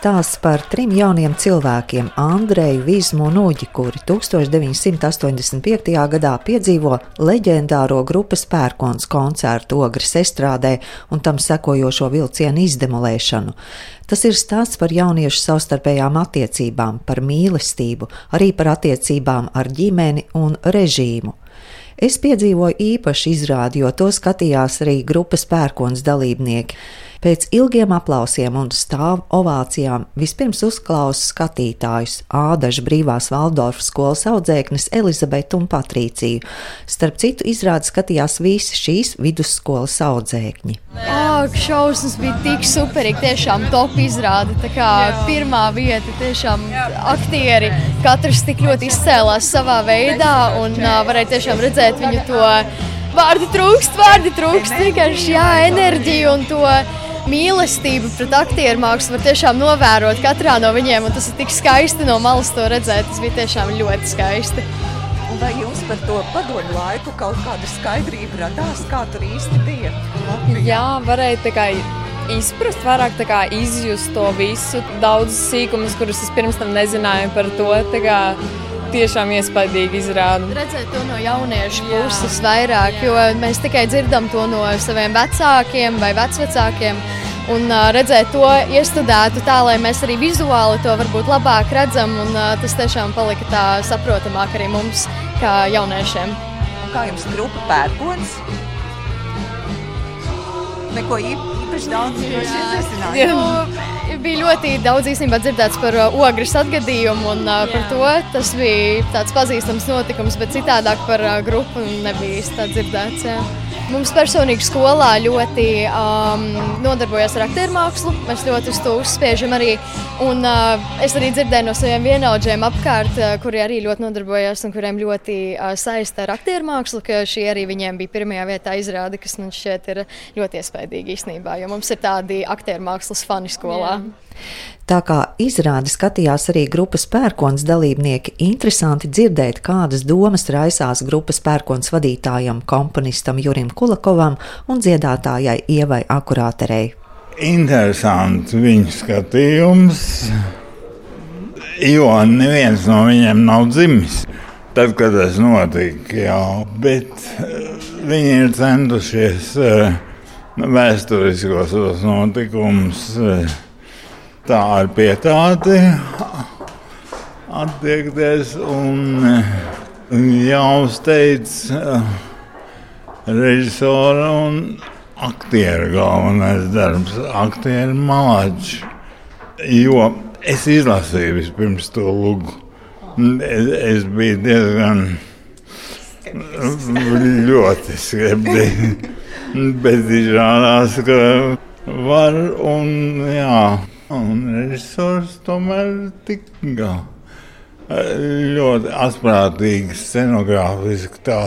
stāsts par trim jauniem cilvēkiem, Andreju, Vizmu un Uģi, kuri 1985. gadā piedzīvo leģendāro grupas pērkons koncertu Ogres estrādē un tam sekojošo vilcienu izdemolēšanu. Tas ir stāsts par jauniešu savstarpējām attiecībām, par mīlestību, arī par attiecībām ar ģimeni un režīmu. Es piedzīvoju īpaši izrādi, jo to skatījās arī grupas pērkons dalībnieki. Pēc ilgiem aplausiem un stāvu ovācijām vispirms uzklausa skatītājus Ādaža brīvās Valdorfas skolas audzēknes Elizabete un Patrīciju. Starp citu, izrādi skatījās visi šīs vidusskolas audzēkņi. Ak, šausmas bija tik superīgi, tiešām top izrāde. Tā kā pirmā vieta, tiešām aktieri, katrs tik ļoti izcēlās savā veidā un uh, varēja tiešām redzēt viņu to. Vārdi trūkst, vārdi trūkst, vienkārši jā, enerģija un to mīlestību pret aktieru mākslu var tiešām novērot katrā no viņiem. Tas ir tik skaisti no malas to redzēt. Tas bija tiešām ļoti skaisti. Vai jums par to padomu laiku kaut kāda skaidrība radās, kā tur īsti bija? Jā, varēja kā izprast, vairāk kā, izjust to visu. Daudz sīkumus, kurus es pirms tam nezināju par to. Tiešām iespaidīgi izrāda. Redzēt to no jauniešu Jā. puses vairāk, jo mēs tikai dzirdam to no saviem vecākiem vai vecvecākiem. Un uh, redzēt to iestudētu tā, lai mēs arī vizuāli to varbūt labāk redzam. Un, uh, tas tiešām palika tā saprotamāk arī mums, kā jauniešiem. Un kā jums grupa pērkons? Neko īpaši daudz nezinājāt bija ļoti daudz īstenībā dzirdēts par uh, ogres atgadījumu, un uh, par to tas bija tāds pazīstams notikums, bet citādāk par uh, grupu nebija īsti dzirdēts. Jā. Mums personīgi skolā ļoti um, nodarbojas ar aktieru mākslu. Mēs ļoti uz to uzspiežam arī. Un, uh, es arī dzirdēju no saviem vienaudžiem apkārt, uh, kuri arī ļoti nodarbojas un kuriem ļoti uh, saista ar aktieru mākslu, ka šī arī viņiem bija pirmajā vietā izrāde, kas man šķiet ir ļoti iespaidīgi īstenībā, jo mums ir tādi aktieru mākslas fani skolā. Jā. Tā kā izrādi skatījās arī grupas pērkons dalībnieki, interesanti dzirdēt, kādas domas raisās grupas pērkons vadītājam, komponistam Jurim Kulakovam un dziedātājai Ievai Akurāterei. Interesants viņu skatījums, jo neviens no viņiem nav dzimis. Tad, kad tas notika, jā, bet eh, viņi ir centušies eh, vēsturiskos notikumus eh, tā ar pietāti attiekties un jāuzteic režisora un aktieru galvenais darbs, aktieru malači. Jo es izlasīju vispirms to lūgu. Es, es biju diezgan ļoti skeptiski. Bet izrādās, ka var un jā. Un režisors tomēr tika ļoti asprātīgi, scenogrāfiski tā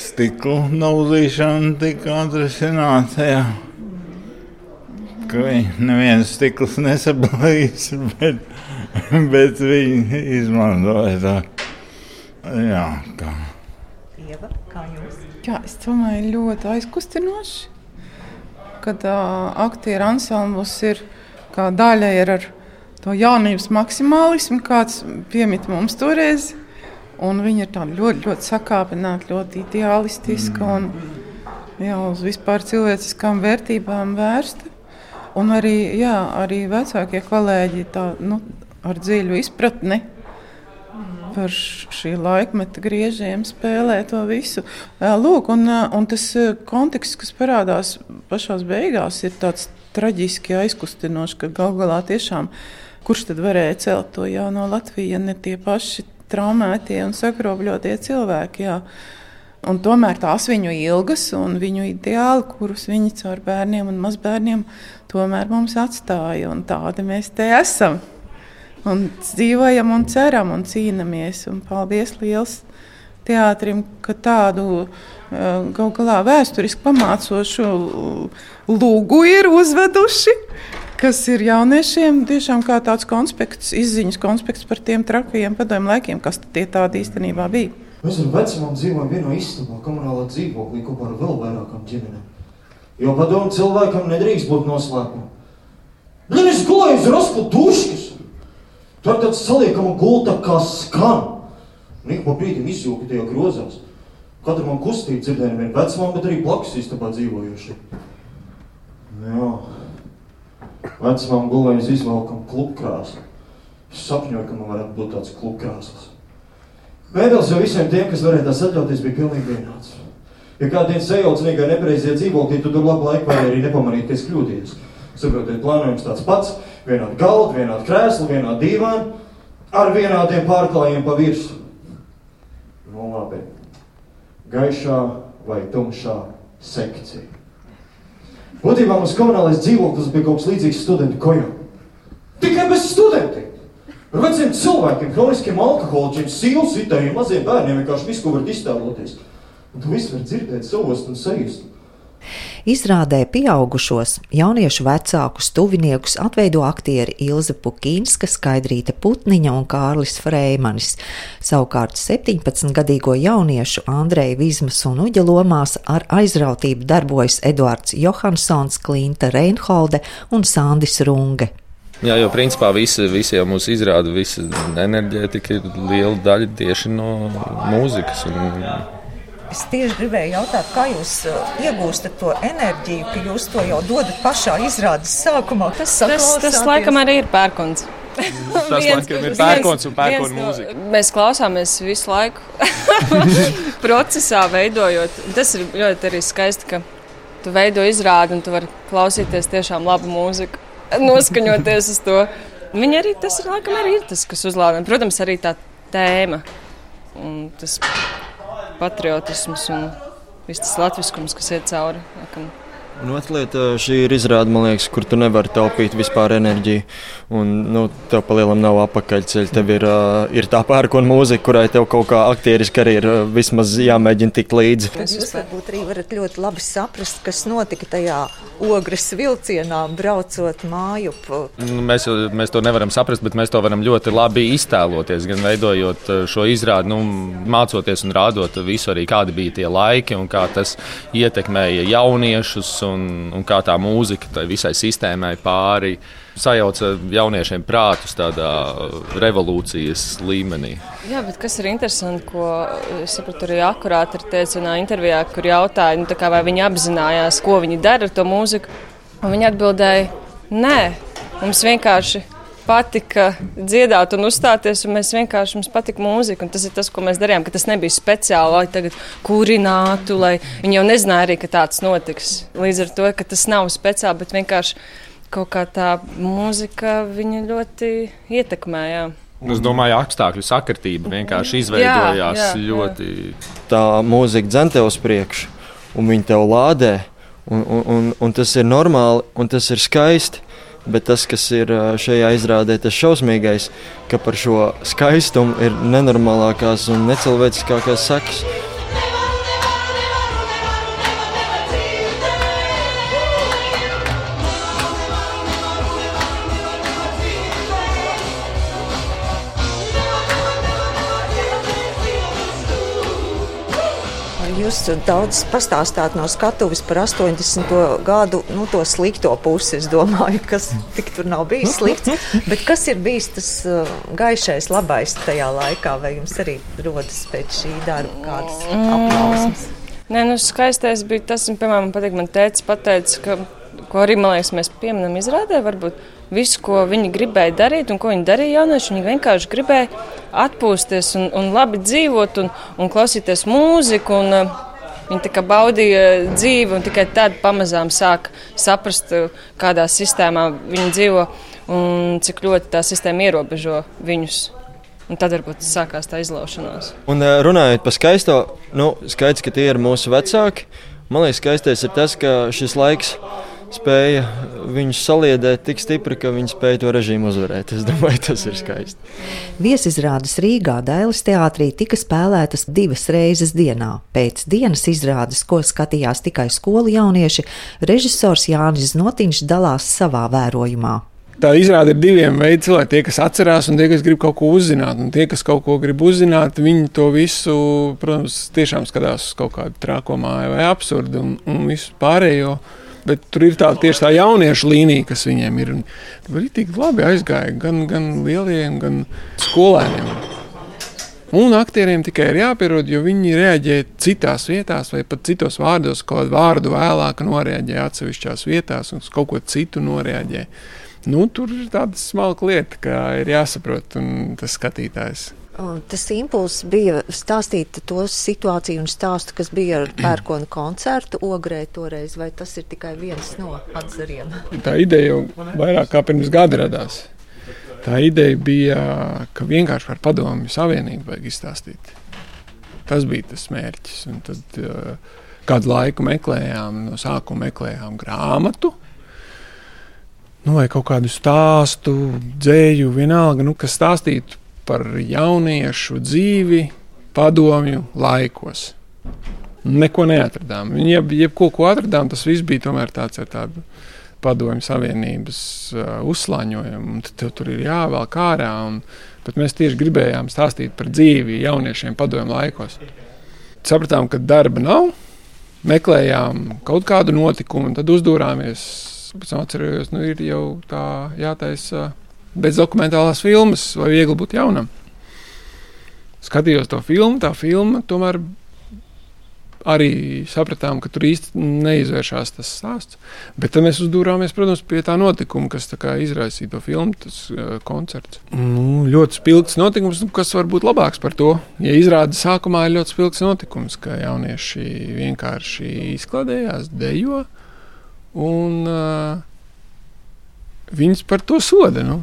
stikla nauzīšana tika atrisināta. Jā. Ka neviens stikls nesablīs, bet, bet viņi izmantoja tā. Jā, kā. Ieva, kā jūs? Jā, es domāju, ļoti aizkustinoši, kad uh, aktieru ansamblis ir kā daļa ir ar to jaunības maksimālismu, kāds piemīt mums toreiz. Viņa ir ļoti, ļoti sakāpināta, ļoti ideālistiska un jau uz vispār cilvēciskām vērtībām vērsta. Un arī, jā, arī vecākie kolēģi tā, nu, ar dziļu izpratni par šī laikmeta griežiem spēlē to visu. Lūk, un, un tas konteksts, kas parādās pašās beigās, ir tāds traģiski aizkustinoši, ka gal galā tiešām kurš tad varēja celt to jauno Latviju, ja ne tie paši traumētie un sakropļotie cilvēki. Jā. Un tomēr tās viņu ilgas un viņu ideāli, kurus viņi caur bērniem un mazbērniem tomēr mums atstāja. Un tādi mēs te esam. Un dzīvojam un ceram un cīnāmies. Un paldies liels teātrim, ka tādu Galu galā vēsturiski pamācošu lūgu ir uzveduši, kas ir jauniešiem tiešām kā tāds konspekts, izziņas konspekts par tiem trakajiem padomju laikiem, kas tie tādi īstenībā bija. Mēs ar vecumam dzīvojam vienā istabā, komunālā dzīvoklī kopā ar vēl vairākām ģimenēm. Jo padomu cilvēkam nedrīkst būt noslēpuma. Tad es gulēju uz rasklu duškas. Tur tāds saliekama gulta kā skan. Un ik pa brīdim izjūka tajā grozās. Katru man kustību dzirdēju nevien vecmām, bet arī blakus istabā dzīvojuši. Jā. Vecmām gulējas izvelkam klubkrāsu. Es sapņoju, ka man varētu būt tāds klubkrāsas. Mēbeles jau visiem tiem, kas varēja tās atļauties, bija pilnīgi vienāds. Ja kādiem sajaucīgai nepareizie dzīvoklī, tu tur labu laiku vari arī nepamanīt, ka esi kļūdījies. Saprotiet, plānojums tāds pats, vienādi galdi, vienādi krēsli, vienādi dīvāni, ar vienādiem pārklājiem pa virsmu. Nu labi, gaišā vai tumšā sekcija. Būtībā mums komunālais dzīvoklis bija kaut kas līdzīgs studentu kojām. Tikai bez studentiem! Ar veciem cilvēkiem, kroniskiem alkoholiķiem, sīlu sitējiem, maziem bērniem vienkārši visu, ko var iztēloties. Un tu visu var dzirdēt, savos un sajust. Izrādē pieaugušos jauniešu vecākus tuviniekus atveido aktieri Ilze Pukīnska, Skaidrīta Putniņa un Kārlis Freimanis. Savukārt 17-gadīgo jauniešu Andreja Vizmas un Uģa lomās ar aizrautību darbojas Eduards Johansons, Klinta Reinholde un Sandis Runge. Jā, jo principā visi, visi jau mūs izrāda, visa enerģētika ir liela daļa tieši no mūzikas. Un, Es tieši gribēju jautāt, kā jūs uh, iegūstat to enerģiju, ka jūs to jau dodat pašā izrādes sākumā. Tas, tas, tas laikam arī ir pērkons. tas laikam ir pērkons un pērkona mūzika. Mēs klausāmies visu laiku procesā, veidojot. Tas ir ļoti arī skaisti, ka tu veido izrādi un tu vari klausīties tiešām labu mūziku, noskaņoties uz to. Viņa arī tas ir, laikam, arī ir tas, kas uzlādē. Protams, arī tā tēma. Un tas patriotisms un viss tas latviskums, kas iet cauri. Laikam. Un otra lieta, šī ir izrāde, liekas, kur tu nevari taupīt vispār enerģiju. Un, nu, tev palielam nav apakaļceļa. Tev ir, uh, ir tā pērkona mūzika, kurai tev kaut kā aktieriski arī ir uh, vismaz jāmēģina tikt līdzi. Jūs varbūt arī varat ļoti labi saprast, kas notika tajā ogres vilcienā, braucot māju. Nu, mēs, mēs to nevaram saprast, bet mēs to varam ļoti labi iztēloties. Gan veidojot šo izrādi, nu, mācoties un rādot visu, arī kādi bija tie laiki un kā tas ietekmēja jauniešus un, un kā tā mūzika tai visai sistēmai pāri sajauca jauniešiem prātus tādā revolūcijas līmenī. Jā, bet kas ir interesanti, ko es sapratu arī akurāti ar teicu vienā intervijā, kur jautāja, nu, kā, vai viņi apzinājās, ko viņi dara ar to mūziku. Un viņi atbildēja, nē, mums vienkārši patika dziedāt un uzstāties, un mēs vienkārši mums patika mūzika. Tas ir tas, ko mēs darījām. Tas nebija speciāli, lai tagad kurinātu, lai viņi jau nezināja arī, ka tāds notiks. Līdz ar to, ka tas nav speciāli, bet vienkārši kaut kā tā mūzika viņa ļoti ietekmēja. Es domāju, apstākļu sakritība vienkārši izveidojās jā, jā, ļoti. Jā. Tā mūzika dzēn tev uz priekšu, un viņa tev lādē, un, un, un, un tas ir normāli, un tas ir skaisti. Bet tas, kas ir šajā izrādē, tas šausmīgais, ka par šo skaistumu ir nenormālākās un necilvēciskākās sekas. Jūs daudz pastāstāt no skatuves par 80. gadu, nu, to slikto pusi. Es domāju, kas tik tur nav bijis slikts. Bet kas ir bijis tas uh, gaišais, labais tajā laikā? Vai jums arī rodas pēc šī darba kādas aplausmas? Nē, nu, skaistais bija tas, un, piemēram, man patīk, man teica, pateica, ka, ko arī, man liekas, mēs pieminam izrādē, varbūt visu, ko viņi gribēja darīt un ko viņi darīja jaunieši. Viņi vienkārši gribēja atpūsties un, un labi dzīvot un, un klausīties mūziku. Un, uh, Viņi tā kā baudīja dzīvi un tikai tad pamazām sāka saprast, uh, kādā sistēmā viņi dzīvo un cik ļoti tā sistēma ierobežo viņus. Un tad varbūt sākās tā izlaušanās. Un uh, runājot par skaisto, nu, skaidrs, ka tie ir mūsu vecāki. Man liekas, skaistais ir tas, ka šis laiks ir spēja viņus saliedēt tik stipri, ka viņi spēja to režīmu uzvarēt. Es domāju, tas ir skaisti. Viesizrādes Rīgā Dailas teātrī tika spēlētas divas reizes dienā. Pēc dienas izrādes, ko skatījās tikai skolu jaunieši, režisors Jānis Znotiņš dalās savā vērojumā. Tā izrāda ir diviem veidiem cilvēki. Tie, kas atcerās, un tie, kas grib kaut ko uzzināt. Un tie, kas kaut ko grib uzzināt, viņi to visu, protams, tiešām skatās uz kaut kādu trāko māju vai absurdu un, un visu pārējo. Bet tur ir tā tieši tā jauniešu līnija, kas viņiem ir. Arī tik labi aizgāja gan, gan lieliem, gan skolēniem. Un aktieriem tikai ir jāpierod, jo viņi reaģē citās vietās, vai pat citos vārdos, kaut kādu vārdu vēlāk noreaģē atsevišķās vietās, un uz kaut ko citu noreaģē. Nu, tur ir tāda smalka lieta, ka ir jāsaprot tas skatītājs. Tas impulss bija stāstīt to situāciju un stāstu, kas bija ar pērkona koncertu ogrē toreiz, vai tas ir tikai viens no atzariem? Tā ideja jau vairāk kā pirms gada radās. Tā ideja bija, ka vienkārši par padomju savienību vajag izstāstīt. Tas bija tas mērķis. Un tad uh, kādu laiku meklējām, no sākuma meklējām grāmatu, nu, vai kaut kādu stāstu, dzēju, vienalga, nu, kas stāstītu par jauniešu dzīvi padomju laikos. Neko neatradām. Jeb, jebko, ko atradām, tas viss bija tomēr tāds ar tādu padomju savienības uh, uzslāņojumu. Tad tur ir jāvelk ārā. Tad mēs tieši gribējām stāstīt par dzīvi jauniešiem padomju laikos. Sapratām, ka darba nav. Meklējām kaut kādu notikumu, tad uzdūrāmies. Pēc tam atcerējos, nu ir jau tā jātaisa. Bez dokumentālās filmas, vai viegli būt jaunam. Skatījos to filmu, tā filma tomēr arī sapratām, ka tur īsti neizvēršas tas stāsts. Bet tad mēs uzdūrāmies, protams, pie tā notikuma, kas tā izraisīja to filmu, tas uh, koncerts. Nu, ļoti spilgts notikums, nu, kas var būt labāks par to. Ja izrāda sākumā ir ļoti spilgts notikums, ka jaunieši vienkārši izklaidējās, dejo. Un, uh, viņus par to soda. Nu,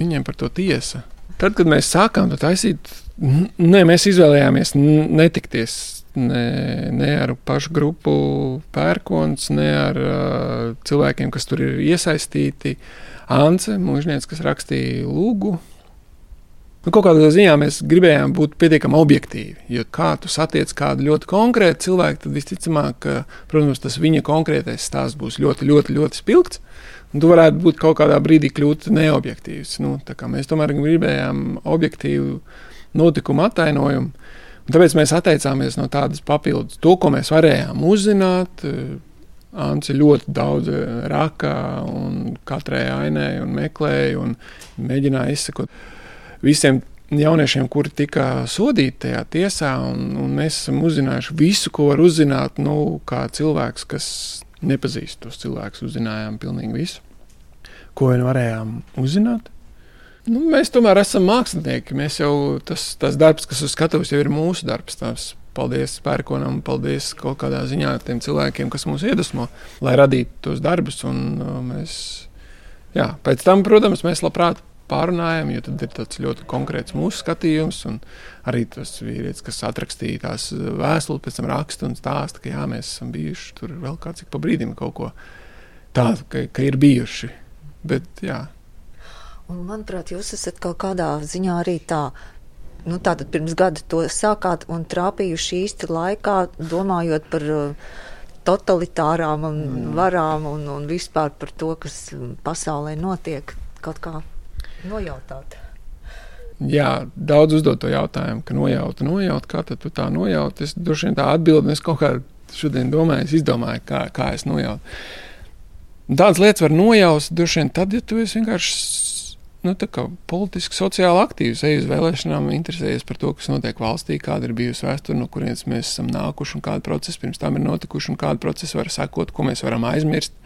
viņiem par to tiesa. Tad, kad mēs sākām to taisīt, ne, mēs izvēlējāmies netikties ne, ne ar pašu grupu pērkons, ne ar uh, cilvēkiem, kas tur ir iesaistīti. Ance, mūžnieks, kas rakstīja lūgu. Nu, kaut kādā ziņā mēs gribējām būt pietiekami objektīvi. Jo kā tu satiec kādu ļoti konkrētu cilvēku, tad visticamāk, ka, protams, tas viņa konkrētais stāsts būs ļoti, ļoti, ļoti spilgts. Tu varētu būt kaut kādā brīdī kļūt neobjektīvs. Nu, mēs tomēr gribējām objektīvu notikumu attainojumu. Tāpēc mēs atteicāmies no tādas papildus. To, ko mēs varējām uzzināt, Anci ļoti daudz raka un katrai ainai un meklēja un mēģināja izsekot visiem jauniešiem, kuri tika sodīti tajā tiesā. Un, un mēs esam uzzinājuši visu, ko var uzzināt nu, kā cilvēks, kas nepazīst tos cilvēkus, uzzinājām pilnīgi visu, ko vien varējām uzzināt. Nu, mēs tomēr esam mākslinieki. Mēs jau tas, tas darbs, kas uz skatuves, jau ir mūsu darbs. Tās paldies Pērkonam, paldies kaut kādā ziņā tiem cilvēkiem, kas mūs iedvesmo, lai radītu tos darbus. Un, uh, mēs, jā, pēc tam, protams, mēs labprāt pārunājam, jo tad ir tāds ļoti konkrēts mūsu skatījums. Arī tas vīrietis, kas atrakstīja tās vēstules, pēc tam raksta un stāsta, ka jā, mēs esam bijuši tur vēl kāds pa brīdim kaut ko tādu, ka, ka ir bijuši. Bet, jā. Un, manuprāt, jūs esat kaut kādā ziņā arī tā. Nu, tātad pirms gada to sākāt un trāpījuši īsti laikā, domājot par uh, totalitārām un mm. varām un, un vispār par to, kas pasaulē notiek. Kaut kā nojautāt? Jā, daudz uzdod to jautājumu, ka nojauta, nojauta, kā tu tā nojauta. Es droši vien tā atbildi, es kaut kā šodien domāju, es izdomāju, kā, kā es nojautu. Tādas lietas var nojaust droši vien tad, ja tu esi vienkārši nu, politiski, sociāli aktīvs, ej uz vēlēšanām, interesējies par to, kas notiek valstī, kāda ir bijusi vēsture, no kurienes mēs esam nākuši un kāda procesa pirms tam ir notikuši un kāda procesa var sekot, ko mēs varam aizmirst.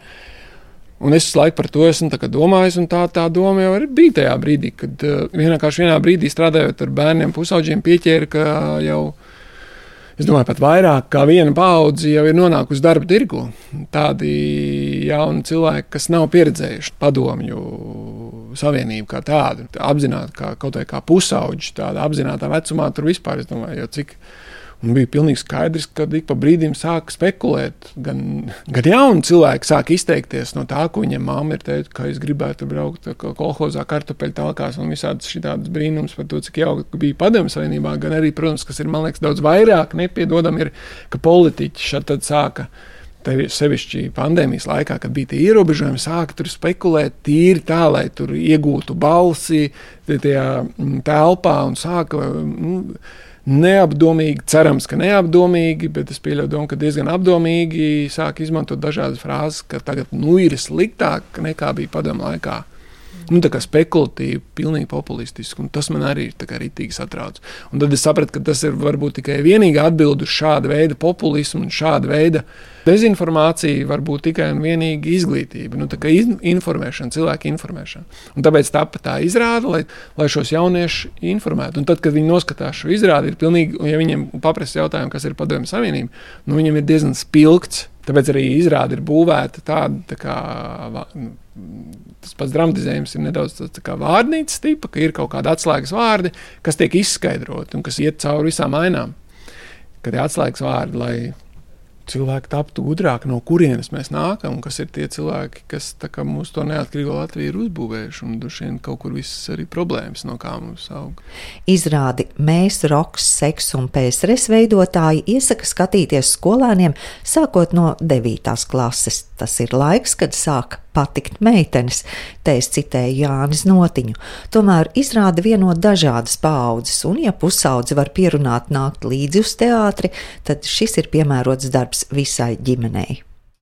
Un es laiku par to esmu domājis, un tā, tā doma jau bija tajā brīdī, kad uh, vienkārši vienā brīdī strādājot ar bērniem, pusauģiem, pieķēra, ka jau, es domāju, pat vairāk kā viena paudze jau ir nonākusi darba tirgu. Tādi jauni cilvēki, kas nav pieredzējuši padomju savienību kā tādu, apzināti kā kaut kā pusauģi, tādā apzināta vecumā, tur vispār, es domāju, jau cik Un bija pilnīgi skaidrs, ka ik pa brīdim sāk spekulēt. Gan, gan jauni cilvēki sāk izteikties no tā, ko viņam māte ir teikusi, ka es gribētu braukt kolhozā, kartupeļu talkās un visādas šādas brīnums par to, cik jauki bija padomju savienībā. Gan arī, protams, kas ir man liekas daudz vairāk nepiedodam, ir, ka politiķi šeit sāka. Sevišķi pandēmijas laikā, kad bija tie ierobežojumi, sāka tur spekulēt tīri tā, lai tur iegūtu balsi tajā mm, telpā un sāka. Nu, neapdomīgi, cerams, ka neapdomīgi, bet es pieļauju domu, ka diezgan apdomīgi sāk izmantot dažādas frāzes, ka tagad nu ir sliktāk nekā bija padomu laikā nu, spekulatīvi, pilnīgi populistiski. Tas man arī ir rītīgi satrauc. Un tad es sapratu, ka tas ir varbūt tikai vienīgā atbilde uz šāda veida populismu un šāda veida dezinformāciju. Var būt tikai un vienīgi izglītība, nu, informēšana, cilvēku informēšana. Un tāpēc tāpat tā izrāda, lai, lai šos jauniešus informētu. Un tad, kad viņi noskatās šo izrādi, ir pilnīgi, ja viņiem paprasta jautājumu, kas ir Padomju Savienība, nu, viņiem ir diezgan spilgts. Tāpēc arī izrāde ir būvēta tāda, tā kā tas pats dramatizējums ir nedaudz tāds tā vārnīcas tipa, ka ir kaut kādi atslēgas vārdi, kas tiek izskaidroti un kas iet cauri visām ainām. Kad ir atslēgas vārdi, lai cilvēki taptu gudrāki, no kurienes mēs nākam, un kas ir tie cilvēki, kas mūsu to neatkarīgo Latviju ir uzbūvējuši, un droši vien kaut kur visas arī problēmas, no kā mums aug. Izrādi mēs, Roks, Seks un PSRS veidotāji iesaka skatīties skolēniem sākot no 9. klases. Tas ir laiks, kad sāk patikt meitenes, te es citēju Jānis Notiņu. Tomēr izrāda vienot dažādas paudzes, un ja pusaudzi var pierunāt nākt līdzi uz teātri, tad šis ir piemērots darbs visai ģimenei.